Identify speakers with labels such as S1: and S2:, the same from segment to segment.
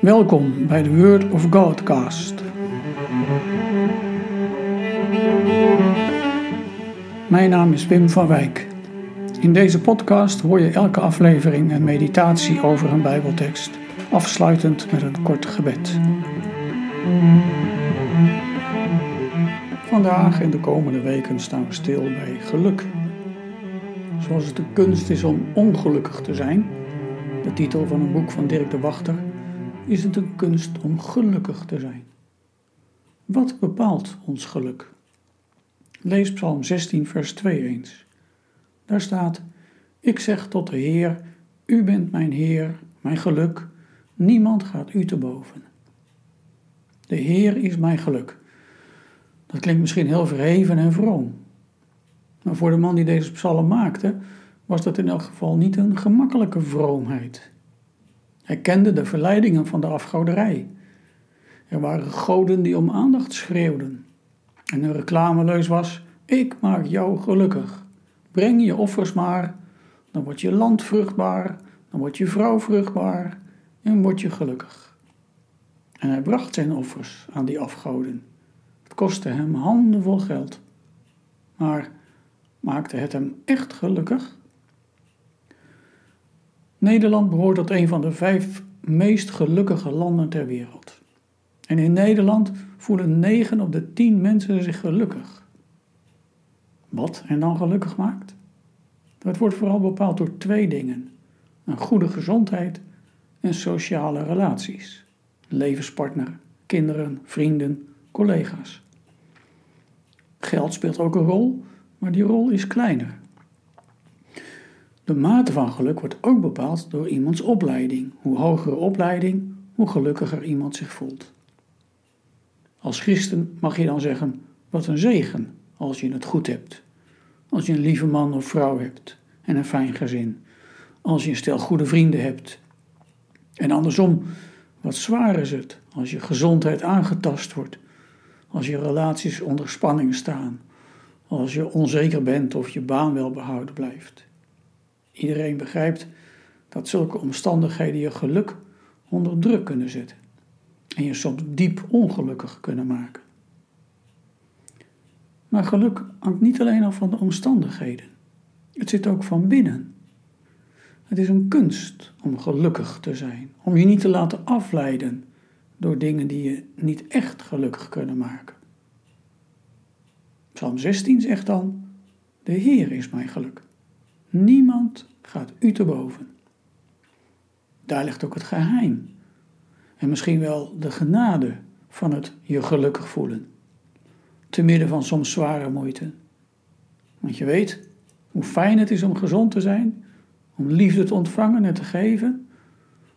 S1: Welkom bij de Word of Godcast. Mijn naam is Wim van Wijk. In deze podcast hoor je elke aflevering een meditatie over een Bijbeltekst, afsluitend met een kort gebed. Vandaag en de komende weken staan we stil bij geluk. Zoals het de kunst is om ongelukkig te zijn, de titel van een boek van Dirk de Wachter, is het een kunst om gelukkig te zijn. Wat bepaalt ons geluk? Lees Psalm 16, vers 2 eens. Daar staat: Ik zeg tot de Heer: U bent mijn Heer, mijn geluk, niemand gaat u te boven. De Heer is mijn geluk. Dat klinkt misschien heel verheven en vroom. Maar voor de man die deze psalm maakte, was dat in elk geval niet een gemakkelijke vroomheid. Hij kende de verleidingen van de afgoderij. Er waren goden die om aandacht schreeuwden. En een reclameleus was: Ik maak jou gelukkig. Breng je offers maar, dan wordt je land vruchtbaar, dan wordt je vrouw vruchtbaar en word je gelukkig. En hij bracht zijn offers aan die afgoden. Het kostte hem handenvol geld. Maar maakte het hem echt gelukkig? Nederland behoort tot een van de vijf meest gelukkige landen ter wereld. En in Nederland voelen 9 op de 10 mensen zich gelukkig. Wat hen dan gelukkig maakt? Dat wordt vooral bepaald door twee dingen: een goede gezondheid en sociale relaties. Levenspartner, kinderen, vrienden, collega's. Geld speelt ook een rol, maar die rol is kleiner. De mate van geluk wordt ook bepaald door iemands opleiding. Hoe hogere opleiding, hoe gelukkiger iemand zich voelt. Als christen mag je dan zeggen: wat een zegen als je het goed hebt. Als je een lieve man of vrouw hebt en een fijn gezin. Als je een stel goede vrienden hebt. En andersom, wat zwaar is het als je gezondheid aangetast wordt. Als je relaties onder spanning staan. Als je onzeker bent of je baan wel behouden blijft. Iedereen begrijpt dat zulke omstandigheden je geluk onder druk kunnen zetten en je soms diep ongelukkig kunnen maken. Maar geluk hangt niet alleen af van de omstandigheden. Het zit ook van binnen. Het is een kunst om gelukkig te zijn, om je niet te laten afleiden door dingen die je niet echt gelukkig kunnen maken. Psalm 16 zegt dan: De Heer is mijn geluk. Niemand gaat u te boven. Daar ligt ook het geheim. En misschien wel de genade van het je gelukkig voelen. Te midden van soms zware moeite. Want je weet hoe fijn het is om gezond te zijn, om liefde te ontvangen en te geven,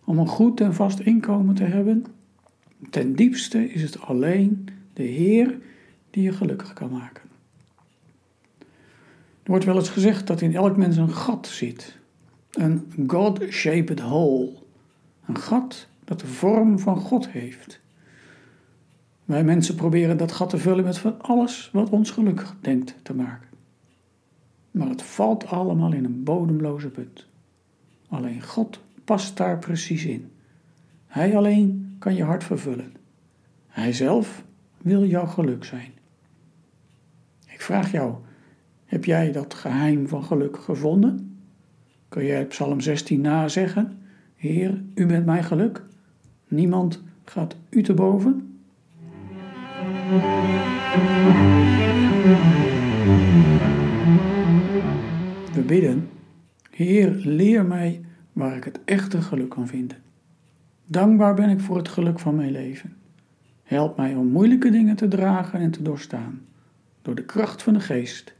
S1: om een goed en vast inkomen te hebben. Ten diepste is het alleen de Heer die je gelukkig kan maken. Wordt wel eens gezegd dat in elk mens een gat zit. Een God-shaped hole. Een gat dat de vorm van God heeft. Wij mensen proberen dat gat te vullen met van alles wat ons gelukkig denkt te maken. Maar het valt allemaal in een bodemloze put. Alleen God past daar precies in. Hij alleen kan je hart vervullen. Hij zelf wil jouw geluk zijn. Ik vraag jou, heb jij dat geheim van geluk gevonden? Kun jij Psalm 16 nazeggen? Heer, u bent mijn geluk. Niemand gaat u te boven. We bidden, Heer, leer mij waar ik het echte geluk kan vinden. Dankbaar ben ik voor het geluk van mijn leven. Help mij om moeilijke dingen te dragen en te doorstaan, door de kracht van de geest